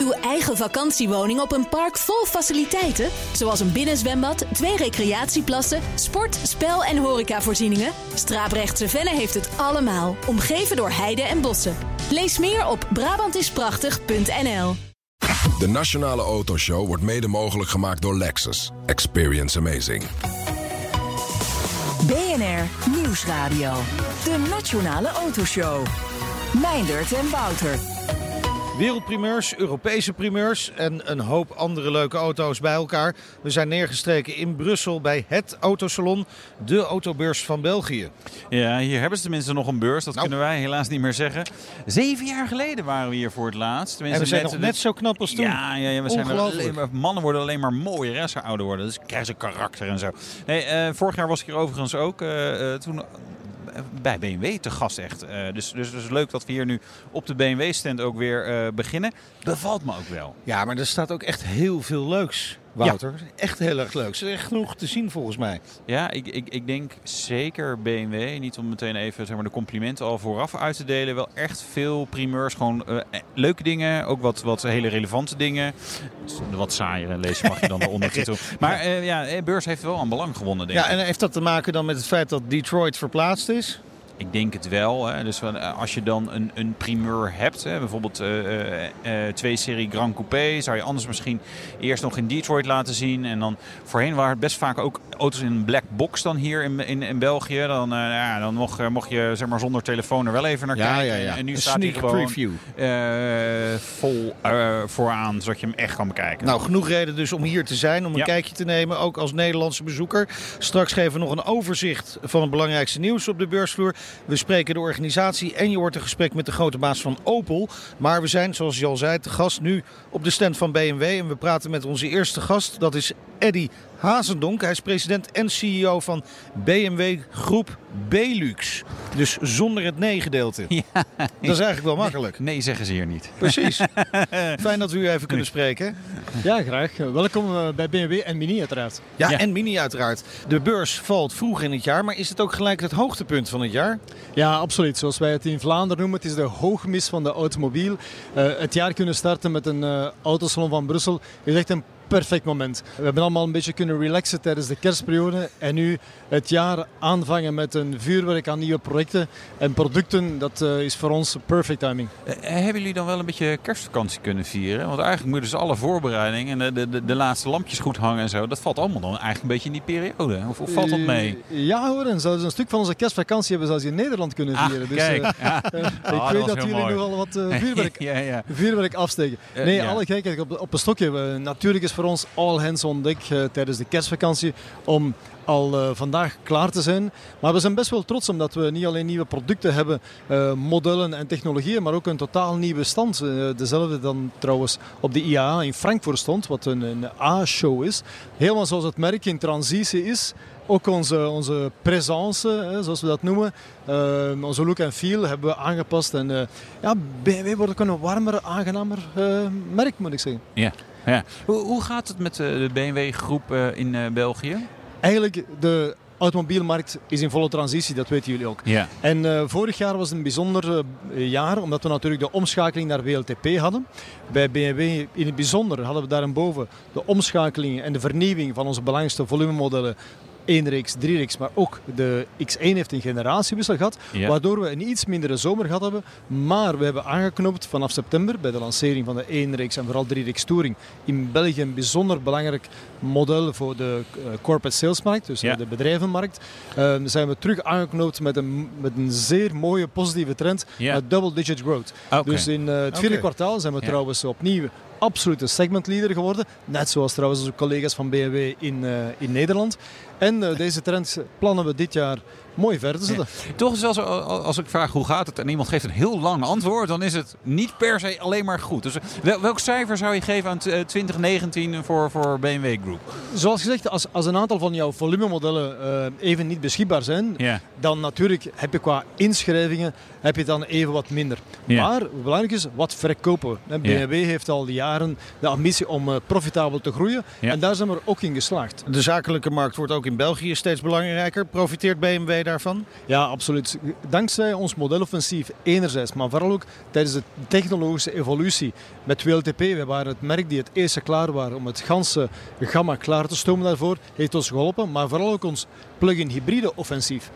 Uw eigen vakantiewoning op een park vol faciliteiten, zoals een binnenzwembad, twee recreatieplassen, sport, spel en horecavoorzieningen. Straaprechtse Venne heeft het allemaal, omgeven door heide en bossen. Lees meer op Brabantisprachtig.nl. De Nationale Autoshow wordt mede mogelijk gemaakt door Lexus. Experience amazing. BNR Nieuwsradio. De Nationale Autoshow. Meindert en Wouter. Wereldprimeurs, Europese primeurs en een hoop andere leuke auto's bij elkaar. We zijn neergestreken in Brussel bij het Autosalon, de autobeurs van België. Ja, hier hebben ze tenminste nog een beurs. Dat Nou. kunnen wij helaas niet meer zeggen. Zeven jaar geleden waren we hier voor het laatst. Tenminste, En we zijn net- nog net zo knap als toen. Ja, ja, ja we zijn alleen maar, mannen worden alleen maar mooier als ze ouder worden. Dus krijgen ze karakter en zo. Nee, eh, vorig jaar was ik hier overigens ook. eh, eh, toen bij BMW te gast echt. Eh, dus, dus, dus leuk dat we hier nu op de BMW-stand ook weer eh, beginnen. Bevalt me ook wel. Ja, maar er staat ook echt heel veel leuks, Wouter. Echt heel erg leuks. Er is echt genoeg te zien volgens mij. Ja, ik, ik, ik denk zeker BMW. Niet om meteen even zeg maar, de complimenten al vooraf uit te delen. Wel echt veel primeurs. Gewoon eh, eh, leuke dingen. Ook wat, wat hele relevante dingen. Wat saaier lezen mag je dan de ondertitel. Maar eh, ja, beurs heeft wel aan belang gewonnen, denk Ja, ik. en heeft dat te maken dan met het feit dat Detroit verplaatst is? Ik denk het wel. Hè. Dus eh, als je dan een, een primeur hebt, hè, bijvoorbeeld eh, eh, twee serie Grand Coupé, zou je anders misschien eerst nog in Detroit laten zien. En dan voorheen waren het best vaak ook auto's in een black box dan hier in, in, in België. Dan, ja, dan mocht, mocht je zeg maar, zonder telefoon er wel even naar Ja, kijken. ja, ja. En nu Een staat hij gewoon preview. vol vooraan, zodat je hem echt kan bekijken. Nou, genoeg reden dus om hier te zijn, om een kijkje te nemen, ook als Nederlandse bezoeker. Straks geven we nog een overzicht van het belangrijkste nieuws op de beursvloer. We spreken de organisatie en je hoort een gesprek met de grote baas van Opel. Maar we zijn, zoals je al zei, te gast nu op de stand van BMW. En we praten met onze eerste gast, dat is Eddy Hazendonk. Hij is president en CEO van BMW Groep Belux. Dus zonder het nee-gedeelte. Dat is eigenlijk wel makkelijk. Nee, zeggen ze hier niet. Precies. Fijn dat we u even kunnen spreken. Ja, graag. Welkom eh, bij BMW en Mini uiteraard. Ja, Ja. en Mini uiteraard. De beurs valt vroeg in het jaar, maar is het ook gelijk het hoogtepunt van het jaar? Ja, absoluut. Zoals wij het in Vlaanderen noemen, het is de hoogmis van de automobiel. Eh, het jaar kunnen starten met een eh autosalon van Brussel is echt een perfect moment. We hebben allemaal een beetje kunnen relaxen tijdens de kerstperiode en nu het jaar aanvangen met een vuurwerk aan nieuwe projecten en producten, dat eh, is voor ons perfect timing. Eh, hebben jullie dan wel een beetje kerstvakantie kunnen vieren? Want eigenlijk moeten ze alle voorbereidingen en de, de, de laatste lampjes goed hangen en zo. Dat valt allemaal dan eigenlijk een beetje in die periode. Of, of valt dat mee? Eh, ja hoor, en zelfs een stuk van onze kerstvakantie hebben zelfs in Nederland kunnen Ah, vieren. Dus, kijk. Ja. dat ik weet dat heel jullie mooi. nogal wat vuurwerk ja, ja. vuurwerk afsteken. Nee, alle gekheid op, op een stokje. Natuurlijk is voor ons all hands on deck eh, tijdens de kerstvakantie om al eh, vandaag klaar te zijn. Maar we zijn best wel trots omdat we niet alleen nieuwe producten hebben, eh, modellen en technologieën, maar ook een totaal nieuwe stand. Dezelfde dan trouwens op de IAA in Frankfurt stond, wat een, A-show is. Helemaal zoals het merk in transitie is. Ook onze, onze présence, zoals we dat noemen, onze look en feel hebben we aangepast. En ja, BMW wordt ook een warmer, aangenamer merk, moet ik zeggen. Ja. Ja. Hoe, hoe gaat het met eh, de BMW-groep in eh, België? Eigenlijk, de automobielmarkt is in volle transitie, dat weten jullie ook. Ja. En eh, vorig jaar was een bijzonder eh, jaar, omdat we natuurlijk de omschakeling naar WLTP hadden. Bij BMW in het bijzonder hadden we daarboven de omschakeling en de vernieuwing van onze belangrijkste volumemodellen 1-reeks, 3-reeks, maar ook de X1 heeft een generatiewissel gehad, Ja. waardoor we een iets mindere zomer gehad hebben. Maar we hebben aangeknopt vanaf september bij de lancering van de 1-reeks en vooral 3-reeks Touring in België een bijzonder belangrijk model voor de eh, corporate salesmarkt, dus Ja. de bedrijvenmarkt. Eh, zijn we terug aangeknoopt met een, met een zeer mooie positieve trend Ja. met double-digit growth. Oké. Dus in eh, het vierde Oké. kwartaal zijn we trouwens opnieuw absolute segmentleader geworden. Net zoals trouwens onze collega's van BMW in, eh, in Nederland. En eh, deze trend plannen we dit jaar mooi verder te zetten. Toch is wel zo, als ik vraag hoe gaat het en iemand geeft een heel lang antwoord, dan is het niet per se alleen maar goed. Dus wel- welk cijfer zou je geven aan t- eh, 2019 voor, voor BMW Group? Zoals gezegd, als, als een aantal van jouw volumemodellen eh, even niet beschikbaar zijn, Ja. dan natuurlijk heb je qua inschrijvingen heb je dan even wat minder. Ja. Maar belangrijk is, wat verkopen we? Hè, Ja. BMW heeft al jaren de ambitie om eh, profitabel te groeien. Ja. En daar zijn we ook in geslaagd. De zakelijke markt wordt ook in België steeds belangrijker. Profiteert BMW Ja, absoluut. Dankzij ons modeloffensief enerzijds, maar vooral ook tijdens de technologische evolutie met WLTP. We waren het merk die het eerste klaar waren om het ganse gamma klaar te stomen daarvoor. Heeft ons geholpen, maar vooral ook ons plug-in hybride offensief.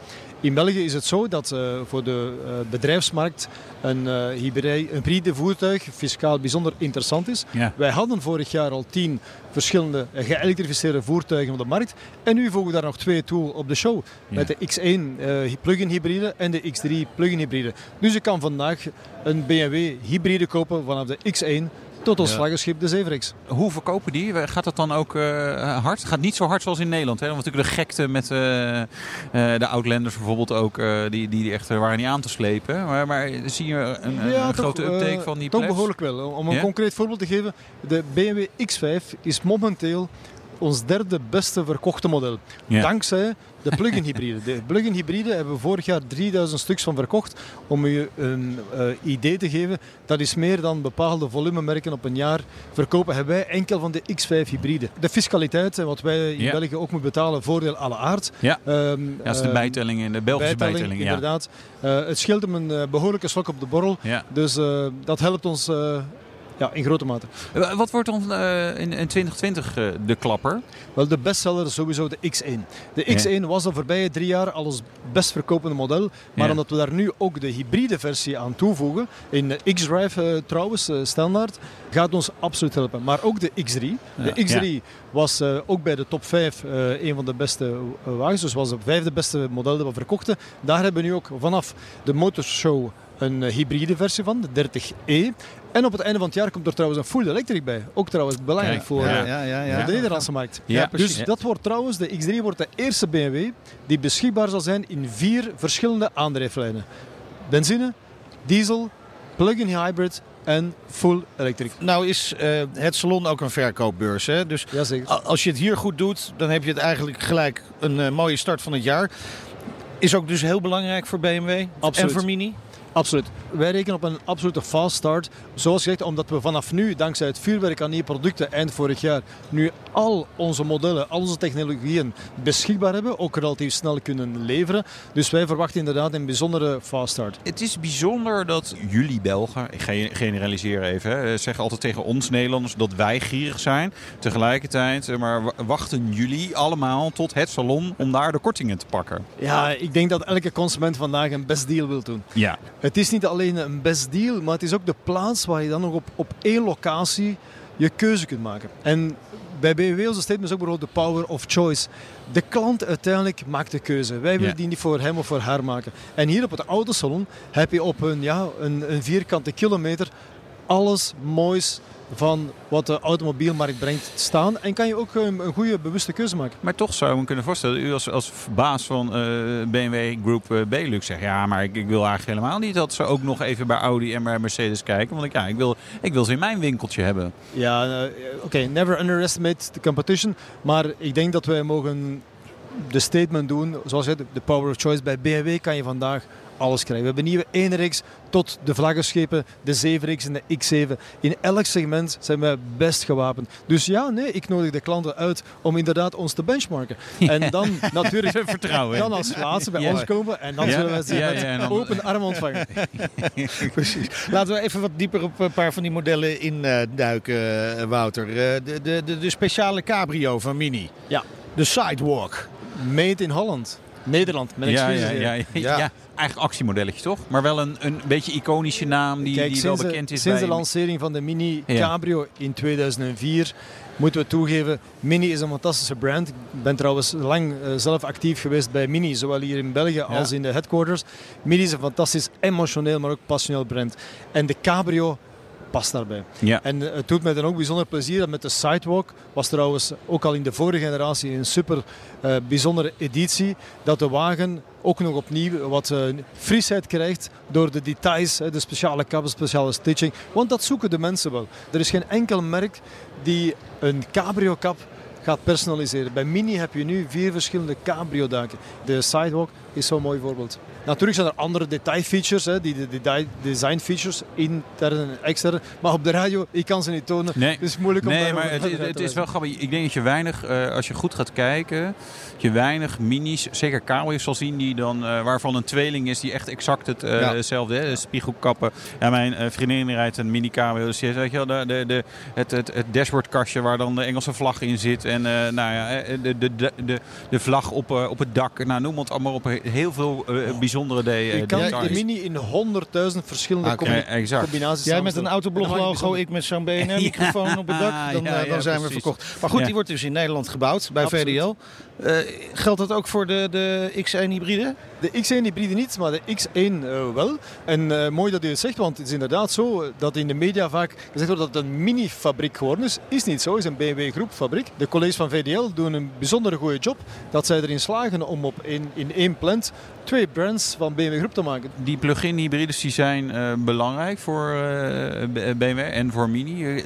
In België is het zo dat uh, voor de uh, bedrijfsmarkt een, uh, hybride, voertuig fiscaal bijzonder interessant is. Ja. Wij hadden vorig jaar al tien verschillende geëlektrificeerde voertuigen op de markt. En nu voegen we daar nog twee toe op de show. Ja. Met de X1 plug-in hybride en de X3 plug-in hybride. Dus je kan vandaag een BMW hybride kopen vanaf de X1 tot ons Ja. vlaggenschip de Zevrix. Hoe verkopen die? Gaat dat dan ook eh, hard? Gaat niet zo hard zoals in Nederland. Hè? Want natuurlijk de gekte met eh, eh, de Outlanders bijvoorbeeld ook, die, die echt waren niet aan te slepen. Maar, maar zie je een, een, grote toch, uptake van die Toch plebs? behoorlijk wel. Om een concreet voorbeeld te geven. De BMW X5 is momenteel ons derde beste verkochte model. Ja. Dankzij de plug-in hybride. De plug-in hybride hebben we vorig jaar 3000 stuks van verkocht. Om u een eh, idee te geven, dat is meer dan bepaalde volumemerken op een jaar verkopen. Hebben wij enkel van de X5 hybride. De fiscaliteit, wat wij in Ja. België ook moeten betalen, voordeel alle aard. Ja. Ehm, Ja, dat is de ehm, bijtelling in de Belgische bijtelling. inderdaad. Eh, het scheelt hem een eh, behoorlijke slok op de borrel. Ja. Dus dat helpt ons ja, in grote mate. Eh, Wat wordt dan eh, in, in 2020 eh, de klapper? Wel, de bestseller is sowieso de X1. De Ja. X1 was de voorbije drie jaar al ons best verkopende model. Maar Ja. omdat we daar nu ook de hybride versie aan toevoegen, in de X-Drive trouwens, standaard, gaat ons absoluut helpen. Maar ook de X3. De Ja. X3 was ook bij de top 5 eh, een van de beste wagens. Dus was het vijfde beste model dat we verkochten. Daar hebben we nu ook vanaf de motorshow een hybride versie van, de 30e. En op het einde van het jaar komt er trouwens een full electric bij. Ook trouwens belangrijk Kijk, voor, ja, eh, ja, ja, voor de Nederlandse markt. Ja, dus dat wordt trouwens, de X3 wordt de eerste BMW die beschikbaar zal zijn in vier verschillende aandrijflijnen. Benzine, diesel, plug-in hybrid en full electric. Nou is eh, het salon ook een verkoopbeurs. Hè? Dus Jazeker. als je het hier goed doet, dan heb je het eigenlijk gelijk een eh, mooie start van het jaar. Is ook dus heel belangrijk voor BMW Absoluut. en voor Mini. Absoluut. Wij rekenen op een absolute fast start. Zoals gezegd, omdat we vanaf nu, dankzij het vuurwerk aan nieuwe producten eind vorig jaar, nu al onze modellen, al onze technologieën beschikbaar hebben. Ook relatief snel kunnen leveren. Dus wij verwachten inderdaad een bijzondere fast start. Het is bijzonder dat jullie Belgen, ik ge- generaliseer even, hè, zeggen altijd tegen ons Nederlanders dat wij gierig zijn. Tegelijkertijd, eh, maar wa- wachten jullie allemaal tot het salon om daar de kortingen te pakken? Ja, ik denk dat elke consument vandaag een best deal wil doen. Ja. Het is niet alleen een best deal, maar het is ook de plaats waar je dan nog op, op één locatie je keuze kunt maken. En bij BMW onze statement is ook bijvoorbeeld de power of choice. De klant uiteindelijk maakt de keuze. Wij willen die niet voor hem of voor haar maken. En hier op het autosalon heb je op een, ja, een, een vierkante kilometer alles moois van wat de automobielmarkt brengt staan. En kan je ook een, een goede bewuste keuze maken. Maar toch zou ik me kunnen voorstellen, u als, als baas van eh, BMW Group eh, Benelux zegt, ja, maar ik, ik wil eigenlijk helemaal niet dat ze ook nog even bij Audi en bij Mercedes kijken. Want ik, ja, ik, wil, ik wil ze in mijn winkeltje hebben. Ja, eh, oké, never underestimate the competition. Maar ik denk dat wij mogen de statement doen, zoals je de power of choice bij BMW kan je vandaag alles krijgen. We hebben nieuwe 1 tot de vlaggenschepen, de 7X en de X7. In elk segment zijn wij best gewapend. Dus ja, nee, ik nodig de klanten uit om inderdaad ons te benchmarken. En dan natuurlijk Vertrouwen. dan als laatste bij Ja. ons komen en dan Ja. zullen wij ze Ja, met dan- open armen ontvangen. Precies. Laten we even wat dieper op een paar van die modellen induiken, eh, Wouter. Eh, de, de, de, de speciale cabrio van Mini. Ja. De Sidewalk. Made in Holland. Nederland, met Ja, excuses. ja, ja, ja, Ja. Eigenlijk actiemodelletje toch? Maar wel een, een beetje iconische naam die, Kijk, die wel bekend is sinds bij... de lancering van de Mini Ja. Cabrio in 2004 moeten we toegeven, Mini is een fantastische brand. Ik ben trouwens lang eh, zelf actief geweest bij Mini, zowel hier in België als in de headquarters. Mini is een fantastisch emotioneel, maar ook passioneel brand. En de Cabrio past daarbij. Ja. En eh, het doet mij dan ook bijzonder plezier dat met de Sidewalk, was trouwens ook al in de vorige generatie een super eh, bijzondere editie, dat de wagen ook nog opnieuw wat eh, frisheid krijgt door de details, de speciale kappen, speciale stitching. Want dat zoeken de mensen wel. Er is geen enkel merk die een cabrio kap gaat personaliseren. Bij Mini heb je nu vier verschillende cabrio daken. De Sidewalk is zo'n mooi voorbeeld. Natuurlijk zijn er andere detailfeatures, hè, die de, de design features, intern en extern. Maar op de radio, ik kan ze niet tonen. Nee. Het is moeilijk om Nee, maar het, is wel grappig. Ik denk dat je weinig, eh, als je goed gaat kijken, je weinig minis, zeker kabeljes zal zien die dan, eh, waarvan een tweeling is die echt exact het, eh, Ja. hetzelfde is. Spiegelkappen. Ja, mijn vriendin rijdt een mini cabrio, dus die weet je wel, de, de, de, het, het, het dashboardkastje waar dan de Engelse vlag in zit. En nou ja, de, de, de, de, vlag op, op het dak. Nou, noem het allemaal op. Heel veel eh, bijzondere de, eh, Je kan de Mini in honderdduizend verschillende Ah, combi- exact. combinaties Jij met een autoblog logo, ik met zo'n BNR-microfoon op het dak. Dan, Ja, eh, dan ja, zijn we verkocht. Maar goed, Ja. die wordt dus in Nederland gebouwd bij Absoluut. VDL. Eh, geldt dat ook voor de, de X1 hybride? De X1 hybride niet, maar de X1 eh, wel. En eh, mooi dat u het zegt, want het is inderdaad zo eh, dat in de media vaak gezegd wordt dat het een mini-fabriek geworden is. Is niet zo, het is een BMW groepfabriek. De collega's van VDL doen een bijzonder goede job dat zij erin slagen om op in, in één plant twee brands van BMW groep te maken. Die plug-in hybrides die zijn belangrijk voor BMW en voor Mini.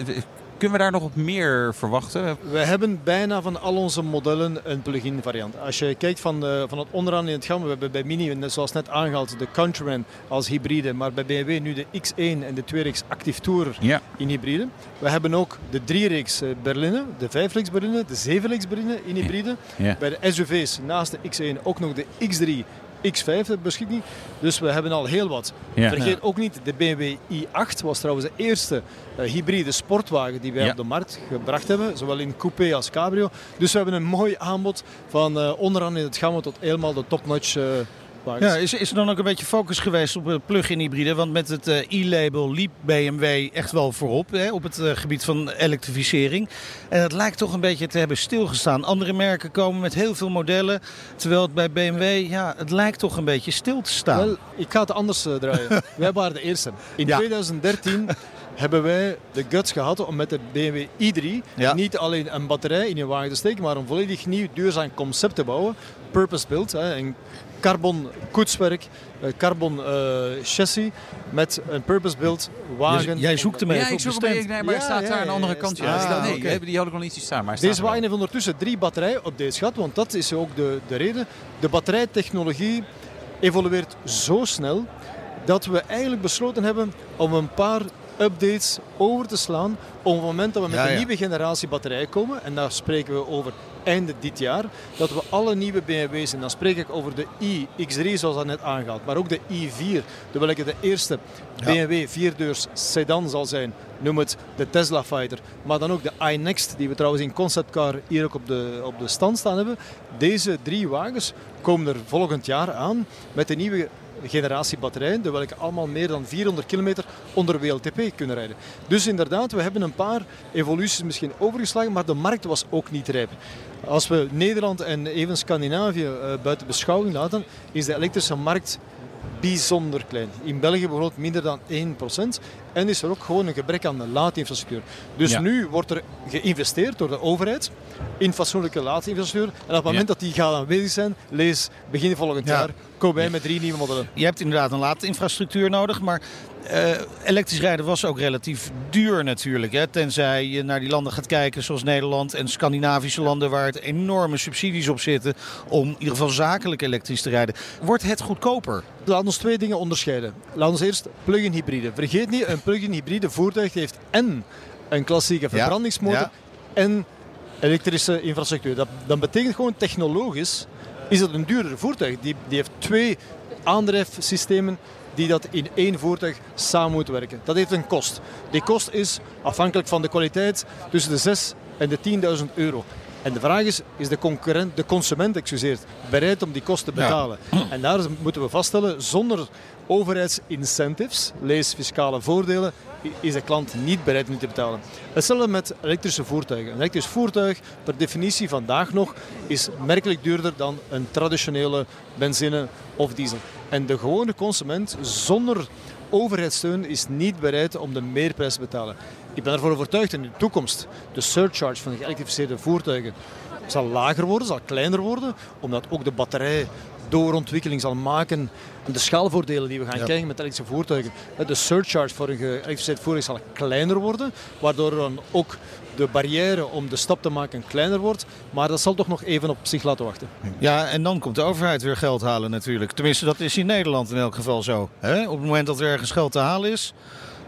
Eh, Kunnen we daar nog op meer verwachten? We hebben bijna van al onze modellen een plug-in variant. Als je kijkt van, de, van het onderaan in het gamma, we hebben bij Mini, zoals net aangehaald, de Countryman als hybride, maar bij BMW nu de X1 en de 2-reeks Active Tourer Ja, in hybride. We hebben ook de 3-reeks eh, berline, de 5-reeks berline, de 7-reeks berline in hybride. ja. Bij de SUV's naast de X1 ook nog de X3, X5 ter beschikking. Dus we hebben al heel wat. Ja. Vergeet ook niet, de BMW i8 was trouwens de eerste eh, hybride sportwagen die wij Ja. op de markt gebracht hebben. Zowel in coupé als cabrio. Dus we hebben een mooi aanbod van eh, onderaan in het gamma tot helemaal de topnotch Ja, is, is er dan ook een beetje focus geweest op een plug-in hybride? Want met het eh, e-label liep BMW echt wel voorop hè, op het eh, gebied van elektrificering. En het lijkt toch een beetje te hebben stilgestaan. Andere merken komen met heel veel modellen. Terwijl het bij BMW, ja, het lijkt toch een beetje stil te staan. Wel, ik ga het anders eh, draaien. wij waren de eerste. In Ja. 2013 hebben wij de guts gehad om met de BMW i3 Ja. niet alleen een batterij in je wagen te steken, maar een volledig nieuw duurzaam concept te bouwen. Purpose built, hè, een carbon koetswerk, een carbon eh, chassis met een purpose built wagen. Jij zoekt hem even Ja, ik zoek hem nee, maar hij Ja, staat ja, daar aan de andere ja, kant. staat- Ja, nee, oké. die had ik nog niet zien staan. Maar Deze wel. wagen heeft ondertussen drie batterijen op deze gat, want dat is ook de, de reden. De batterijtechnologie evolueert zo snel dat we eigenlijk besloten hebben om een paar updates over te slaan op het moment dat we met Ja, een nieuwe generatie batterijen komen. En daar spreken we over einde dit jaar. Dat we alle nieuwe BMW's, en dan spreek ik over de iX3 zoals dat net aangaat, maar ook de i4, de welke de eerste BMW vierdeurs sedan zal zijn. Noem het de Tesla Fighter. Maar dan ook de iNext, die we trouwens in conceptcar hier ook op de, op de stand staan hebben. Deze drie wagens komen er volgend jaar aan met de nieuwe generatie batterijen, de welke allemaal meer dan 400 kilometer onder WLTP kunnen rijden. Dus inderdaad, we hebben een paar evoluties misschien overgeslagen, maar de markt was ook niet rijp. Als we Nederland en even Scandinavië eh, buiten beschouwing laten, is de elektrische markt bijzonder klein. In België bijvoorbeeld minder dan 1%. En is er ook gewoon een gebrek aan de laadinfrastructuur. Dus Ja. nu wordt er geïnvesteerd door de overheid in fatsoenlijke laadinfrastructuur. En op het moment dat die gaat aanwezig zijn, lees begin volgend Ja. jaar, met drie nieuwe modellen. Je hebt inderdaad een laadinfrastructuur nodig, maar eh, elektrisch rijden was ook relatief duur natuurlijk. Hè? Tenzij je naar die landen gaat kijken zoals Nederland en Scandinavische landen waar het enorme subsidies op zitten om in ieder geval zakelijk elektrisch te rijden. Wordt het goedkoper? Laat ons twee dingen onderscheiden. Laat ons eerst plug-in hybride. Vergeet niet, een plug-in hybride voertuig heeft en een klassieke verbrandingsmotor ja. en elektrische infrastructuur. Dat, dat betekent gewoon technologisch is het een duurder voertuig. Die, die heeft twee aandrijfsystemen die dat in één voertuig samen moeten werken. Dat heeft een kost. Die kost is afhankelijk van de kwaliteit tussen de 6 en de 10.000 euro. En de vraag is, is de, concurrent, de consument excuseert, bereid om die kosten te Ja. betalen? En daar moeten we vaststellen, zonder overheidsincentives, lees fiscale voordelen, is de klant niet bereid om te betalen. Hetzelfde met elektrische voertuigen. Een elektrisch voertuig, per definitie vandaag nog, is merkelijk duurder dan een traditionele benzine of diesel. En de gewone consument zonder overheidssteun is niet bereid om de meerprijs te betalen. Ik ben ervoor overtuigd in de toekomst de surcharge van de geëlektrificeerde voertuigen zal lager worden, zal kleiner worden, omdat ook de batterij doorontwikkeling zal maken. De schaalvoordelen die we gaan Ja. krijgen met elektrische voertuigen. De surcharge voor een geëlektrificeerd voertuig zal kleiner worden, waardoor dan ook de barrière om de stap te maken kleiner wordt. Maar dat zal toch nog even op zich laten wachten. Ja, en dan komt de overheid weer geld halen natuurlijk. Tenminste, dat is in Nederland in elk geval zo. Hè? Op het moment dat er ergens geld te halen is,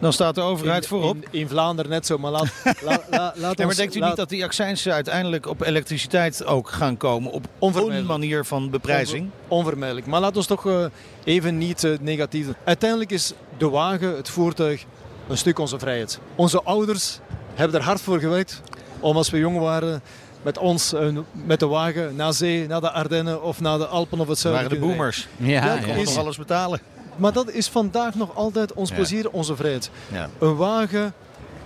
dan staat de overheid in, voorop. In, in Vlaanderen net zo, maar laat, la, la, laat Ja, maar ons- denkt u laat- niet dat die accijnsen uiteindelijk op elektriciteit ook gaan komen? Op een manier van beprijzing? Onvermijdelijk. Maar laten we toch eh, even niet eh, negatief. Uiteindelijk is de wagen, het voertuig, een stuk onze vrijheid. Onze ouders hebben er hard voor gewerkt om als we jong waren met ons, eh, met de wagen, naar zee, naar de Ardennen of naar de Alpen of het zuiden. waren de rijden. boomers. Ja, Ja, ja. Is- nog alles betalen. Maar dat is vandaag nog altijd ons plezier, onze vrijheid. Ja. Een wagen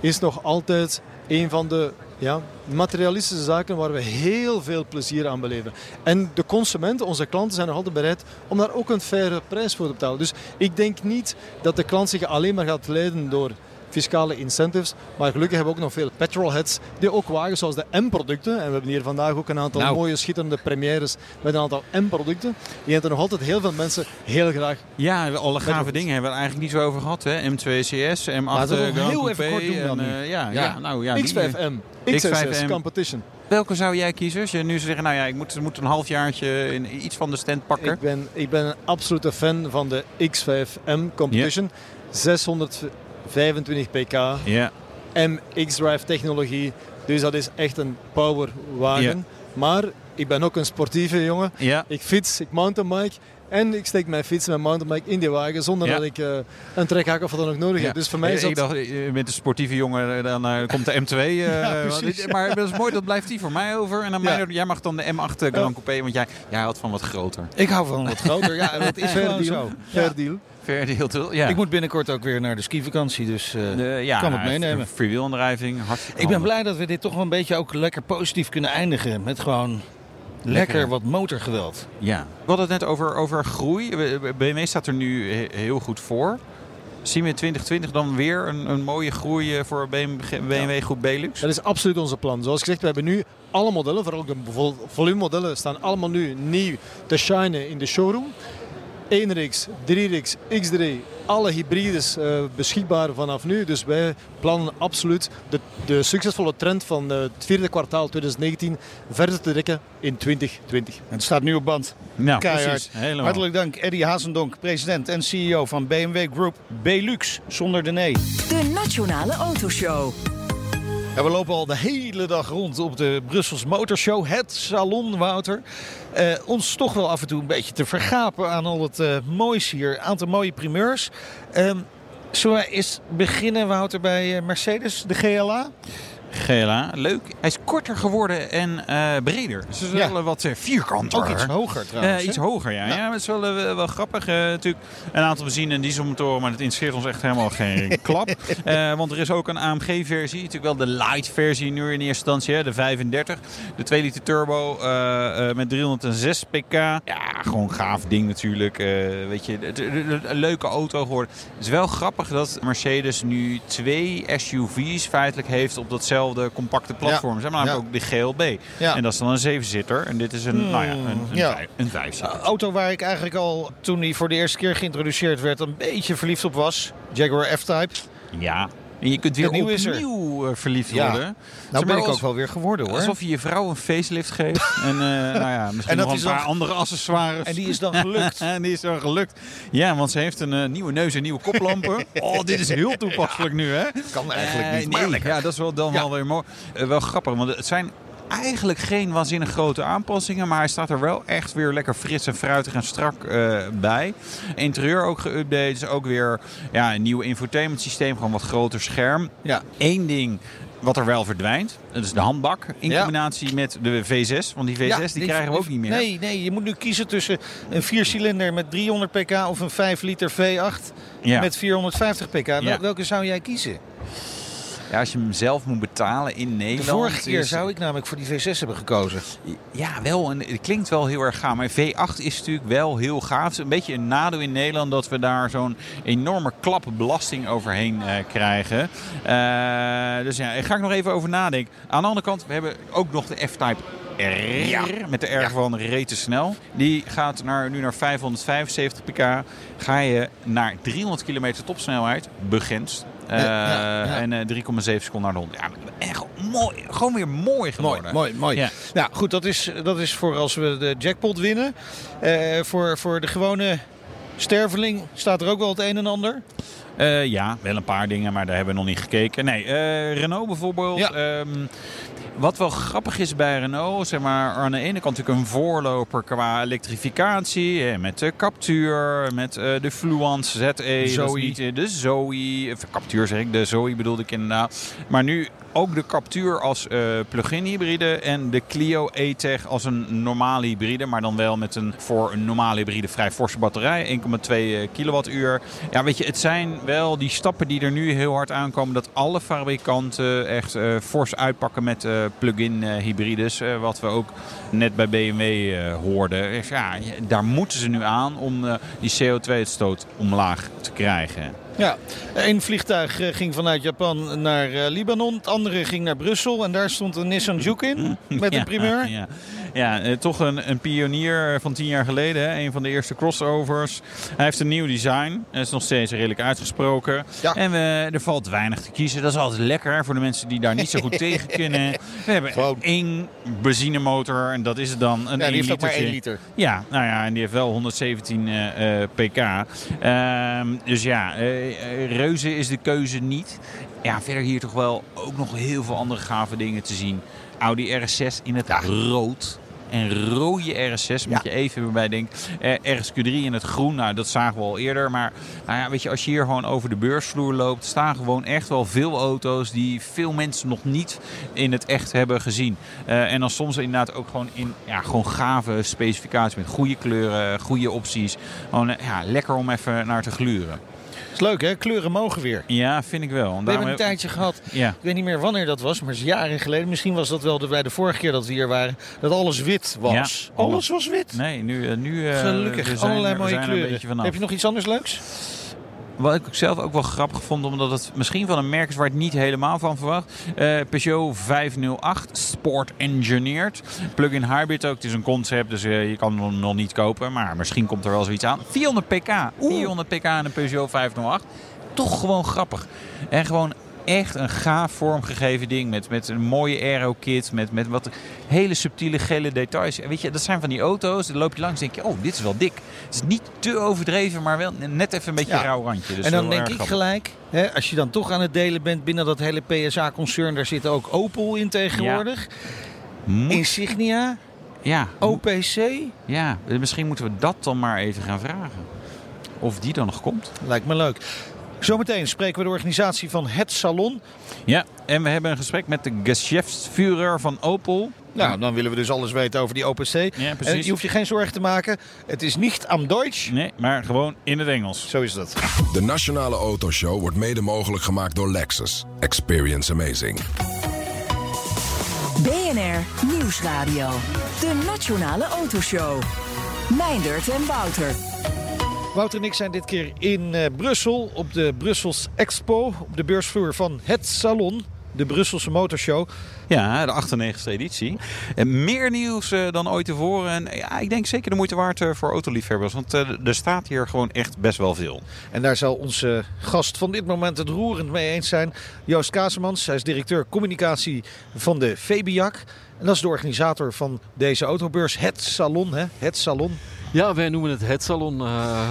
is nog altijd een van de ja, materialistische zaken waar we heel veel plezier aan beleven. En de consumenten, onze klanten, zijn nog altijd bereid om daar ook een faire prijs voor te betalen. Dus ik denk niet dat de klant zich alleen maar gaat leiden door fiscale incentives. Maar gelukkig hebben we ook nog veel petrolheads die ook wagens zoals de M-producten. En we hebben hier vandaag ook een aantal Nou. mooie schitterende premières met een aantal M-producten. Die hebben nog altijd heel veel mensen heel graag Ja, alle gave dingen hebben we het eigenlijk niet zo over gehad. Hè? M2CS, M8 Laten we eh, Grand heel even kort doen dan en, eh, ja, Ja. ja. nou ja. die- X5M, X6 X5M. Competition. welke zou jij kiezen? Als je nu zou zeggen, nou ja, ik moet, moet een halfjaartje in iets van de stand pakken. Ik ben, ik ben een absolute fan van de X5M Competition. 625 pk, Ja, MX-Drive technologie. Dus dat is echt een powerwagen. Maar ik ben ook een sportieve jongen. ja. Ik fiets, ik mountainbike. En ik steek mijn fiets en mijn mountainbike in die wagen zonder Ja. dat ik eh, een trekhak of wat dan ook nodig Ja. heb. Dus voor mij is ik dat... dacht, eh, met een sportieve jongen, eh, dan eh, komt de M2. eh, want- maar dat is mooi, dat blijft die voor mij over. En dan jij mag dan de M8 Grand Coupé, want jij, jij houdt van wat groter. Ik hou van wat groter. Ja, dat is Fair gewoon deal. zo. Fair deal. Ja. Ik moet binnenkort ook weer naar de skivakantie, dus ja, kan het meenemen. Freewheelaandrijving, hartstikke Ik ben blij dat we dit toch wel een beetje ook lekker positief kunnen eindigen. Met gewoon lekker, Lekker. wat motorgeweld. Ja. We hadden het net over, over groei. BMW staat er nu he- heel goed voor. Zien we in 2020 dan weer een, een mooie groei eh, voor BMW, BMW Groep Belux? Dat is absoluut onze plan. Zoals gezegd, we hebben nu alle modellen, vooral ook de vol- volumemodellen, staan allemaal nu nieuw te shinen in de showroom. 1RX, 3RX, X3, alle hybrides eh, beschikbaar vanaf nu. Dus wij plannen absoluut de, de succesvolle trend van eh, het vierde kwartaal 2019 verder te trekken in 2020. Het staat nu op band. Nou, Keihard. Hartelijk dank, Eddie Hazendonk, president en CEO van BMW Group Belux, zonder de nee. De Nationale Autoshow. We lopen al de hele dag rond op de Brussels Motorshow, het salon, Wouter. Eh, ons toch wel af en toe een beetje te vergapen aan al het eh, moois hier. Een aantal mooie primeurs. Ehm zullen we eens beginnen, Wouter, bij eh, Mercedes, de GLA? GLA, leuk. Hij is korter geworden en eh, breder. Dus Ja. wel wat eh, vierkanter. Ook iets hoger trouwens. Eh, iets hoger, ja. ja. maar het is wel, wel grappig. natuurlijk een aantal benzine- en dieselmotoren, maar dat interesseert ons echt helemaal geen klap. Want er is ook een AMG-versie. Natuurlijk wel de light-versie nu in eerste instantie, hè, de 35. De 2 liter turbo met 306 pk. Ja, gewoon gaaf ding natuurlijk. weet je, een leuke auto geworden. Het is wel grappig dat Mercedes nu twee SUV's feitelijk heeft op datzelfde compacte platform. Ze hebben namelijk ook de GLB. Ja. En dat is dan een zevenzitter. En dit is een, nou ja, een, een, een vijfzitter. Een auto waar ik eigenlijk al toen hij voor de eerste keer geïntroduceerd werd een beetje verliefd op was. Jaguar F-Type. Ja. En je kunt weer is er. opnieuw eh, verliefd Ja. worden. Nou ben ik ook wel weer geworden hoor. Alsof je je vrouw een facelift geeft. en eh, nou ja, misschien En dat nog is een paar dan- andere accessoires. En die is dan gelukt. en die is dan gelukt. Ja, want ze heeft een eh, nieuwe neus en nieuwe koplampen. Oh, dit is heel toepasselijk nu, hè? Kan eigenlijk niet, maar nee. Ja, dat is wel dan Ja. wel weer mooi. Wel grappig, want het zijn eigenlijk geen waanzinnig grote aanpassingen. Maar hij staat er wel echt weer lekker fris en fruitig en strak eh, bij. Interieur ook geüpdate. Dus ook weer ja, een nieuw infotainment systeem. Gewoon wat groter scherm. Ja. Eén ding wat er wel verdwijnt. Dat is de handbak. In Ja. combinatie met de V6. Want die V6 Ja, die, krijgen we ook niet meer. Nee, nee, je moet nu kiezen tussen een viercilinder met 300 pk of een 5 liter V8 Ja. met 450 pk. Welke zou jij kiezen? Ja, als je hem zelf moet betalen in De Nederland. vorige keer is- zou ik namelijk voor die V6 hebben gekozen. Ja, wel. En het klinkt wel heel erg gaaf. Maar V8 is natuurlijk wel heel gaaf. Het is een beetje een nadeel in Nederland dat we daar zo'n enorme klap belasting overheen eh, krijgen. Eh, dus ja, daar ga ik nog even over nadenken. Aan de andere kant, we hebben ook nog de F-Type R, met de R van rete snel. Die gaat naar, nu naar 575 pk. Ga je naar 300 kilometer topsnelheid, begrensd. Uh, ja, ja. En uh, 3,7 seconden naar de 100. Ja, echt mooi. Gewoon weer mooi geworden. Mooi, mooi, mooi. Ja. Nou goed, dat is, dat is voor als we de jackpot winnen. Uh, voor, voor de gewone sterveling staat er ook wel het een en ander. Uh, ja, wel een paar dingen, maar daar hebben we nog niet gekeken. Nee, uh, Renault bijvoorbeeld. Ja. Um, wat wel grappig is bij Renault, zeg maar, aan de ene kant natuurlijk een voorloper qua elektrificatie. Met de Captur, met uh, de Fluence ZE. Zoe. Niet, de Zoe, of Captur zeg ik, de Zoe bedoelde ik inderdaad. Maar nu ook de Captur als uh, plug-in hybride en de Clio E-Tech als een normale hybride. Maar dan wel met een voor een normale hybride vrij forse batterij. 1,2 kilowattuur. Ja, weet je, het zijn wel die stappen die er nu heel hard aankomen. Dat alle fabrikanten echt uh, fors uitpakken met uh, plug-in hybrides. wat we ook net bij BMW hoorden. Dus ja, daar moeten ze nu aan om die CO2-uitstoot omlaag te krijgen. Ja, één vliegtuig ging vanuit Japan naar Libanon. Het andere ging naar Brussel. En daar stond een Nissan Juke in. Met een primeur. Ja, ja eh, toch een, een, pionier van tien jaar geleden. Hè? Een van de eerste crossovers. Hij heeft een nieuw design. Dat is nog steeds redelijk uitgesproken. Ja. En we, er valt weinig te kiezen. Dat is altijd lekker voor de mensen die daar niet zo goed tegen kunnen. We hebben Gewoon. één benzinemotor. En dat is het dan. Een Ja, die heeft ook maar één liter. Ja, nou ja, en die heeft wel 117 eh, eh, pk. Ehm, dus ja, eh, reuze is de keuze niet. Ja, verder hier toch wel ook nog heel veel andere gave dingen te zien. Audi RS6 in het rood. En rode RS6, moet je even bij denken. Eh, RSQ3 in het groen, nou dat zagen we al eerder. Maar nou ja, weet je, als je hier gewoon over de beursvloer loopt, staan gewoon echt wel veel auto's die veel mensen nog niet in het echt hebben gezien. Eh, en dan soms inderdaad ook gewoon in ja, gewoon gave specificaties met goede kleuren, goede opties. Gewoon eh, ja, lekker om even naar te gluren. Is leuk hè, kleuren mogen weer. Ja, vind ik wel. We hebben een tijdje gehad, Ja. ik weet niet meer wanneer dat was, maar het is jaren geleden. Misschien was dat wel de, bij de vorige keer dat we hier waren, dat alles wit was. Ja, alles alles. was wit. Nee, nu, eh, nu eh, Gelukkig, zijn allerlei er- mooie kleuren. beetje vanaf. Heb je nog iets anders leuks? Wat ik zelf ook wel grappig vond, omdat het misschien van een merk is waar het niet helemaal van verwacht. Eh, Peugeot 508 Sport Engineered. Plug-in hybrid ook. Het is een concept, dus eh, je kan hem nog niet kopen. Maar misschien komt er wel zoiets aan. 400 pk. 400 pk in een Peugeot 508. Toch gewoon grappig. En gewoon echt een gaaf vormgegeven ding. Met, met een mooie aero-kit. Met, met wat hele subtiele gele details. Weet je, dat zijn van die auto's. Dan loop je langs en denk je, oh, dit is wel dik. Het is niet te overdreven, maar wel net even een beetje Ja. een rauw randje. Dus en dan denk ik grappig. gelijk, hè, als je dan toch aan het delen bent binnen dat hele PSA-concern, daar zit ook Opel in tegenwoordig. Insignia, ja, OPC, ja, misschien moeten we dat dan maar even gaan vragen. Of die dan nog komt. lijkt me leuk. Zometeen spreken we de organisatie van Het Salon. Ja, en we hebben een gesprek met de Geschäftsführer van Opel. Nou, dan willen we dus alles weten over die OPC. Ja, En precies. je hoeft je geen zorgen te maken. Het is niet am Deutsch. Nee, maar gewoon in het Engels. Zo is dat. De Nationale Autoshow wordt mede mogelijk gemaakt door Lexus. Experience amazing. BNR Nieuwsradio. De Nationale Autoshow. Meindert en Wouter. Wouter en ik zijn dit keer in eh, Brussel op de Brussels Expo. Op de beursvloer van Het Salon. De Brusselse motorshow. Ja, de 98e editie. En meer nieuws eh, dan ooit tevoren. En ja, ik denk zeker de moeite waard eh, voor autoliefhebbers. Want eh, er staat hier gewoon echt best wel veel. En daar zal onze gast van dit moment het roerend mee eens zijn. Joost Kazemans. Hij is directeur communicatie van de VBIAC. En dat is de organisator van deze autobeurs. Het Salon, hè? Het Salon. Ja, wij noemen het het salon, eh,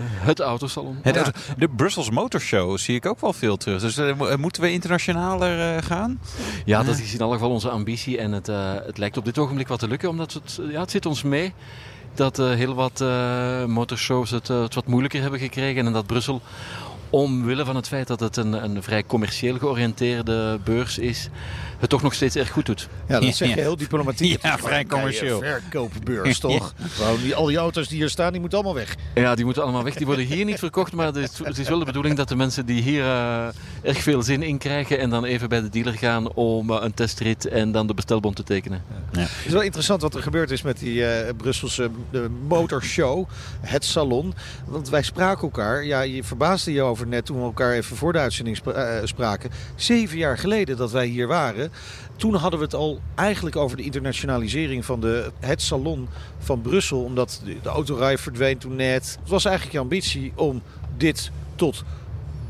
het autosalon. Het Ja. auto- de Brussels Motor Show zie ik ook wel veel terug. Dus eh, mo- moeten we internationaler eh, gaan? Ja, dat is in elk geval onze ambitie. En het, eh, het lijkt op dit ogenblik wat te lukken, omdat het, ja, het zit ons mee dat eh, heel wat eh, motorshows het, eh, het wat moeilijker hebben gekregen. En dat Brussel, omwille van het feit dat het een, een vrij commercieel georiënteerde beurs is, het toch nog steeds erg goed doet. Ja, dat zeg je Ja. heel diplomatiek. Ja, vrij commercieel. verkoopbeurs, toch? Die, al die auto's die hier staan, die moeten allemaal weg. Ja, die moeten allemaal weg. Die worden hier niet verkocht, maar het is, het is wel de bedoeling dat de mensen die hier eh, erg veel zin in krijgen en dan even bij de dealer gaan om eh, een testrit en dan de bestelbon te tekenen. Het is wel interessant wat er gebeurd is met die eh, Brusselse motorshow, het salon. Want wij spraken elkaar. Ja, je verbaasde je over net toen we elkaar even voor de uitzending spra- spraken. Zeven jaar geleden dat wij hier waren. Toen hadden we het al eigenlijk over de internationalisering van de, het salon van Brussel. Omdat de, autorij verdween toen net. Het was eigenlijk je ambitie om dit tot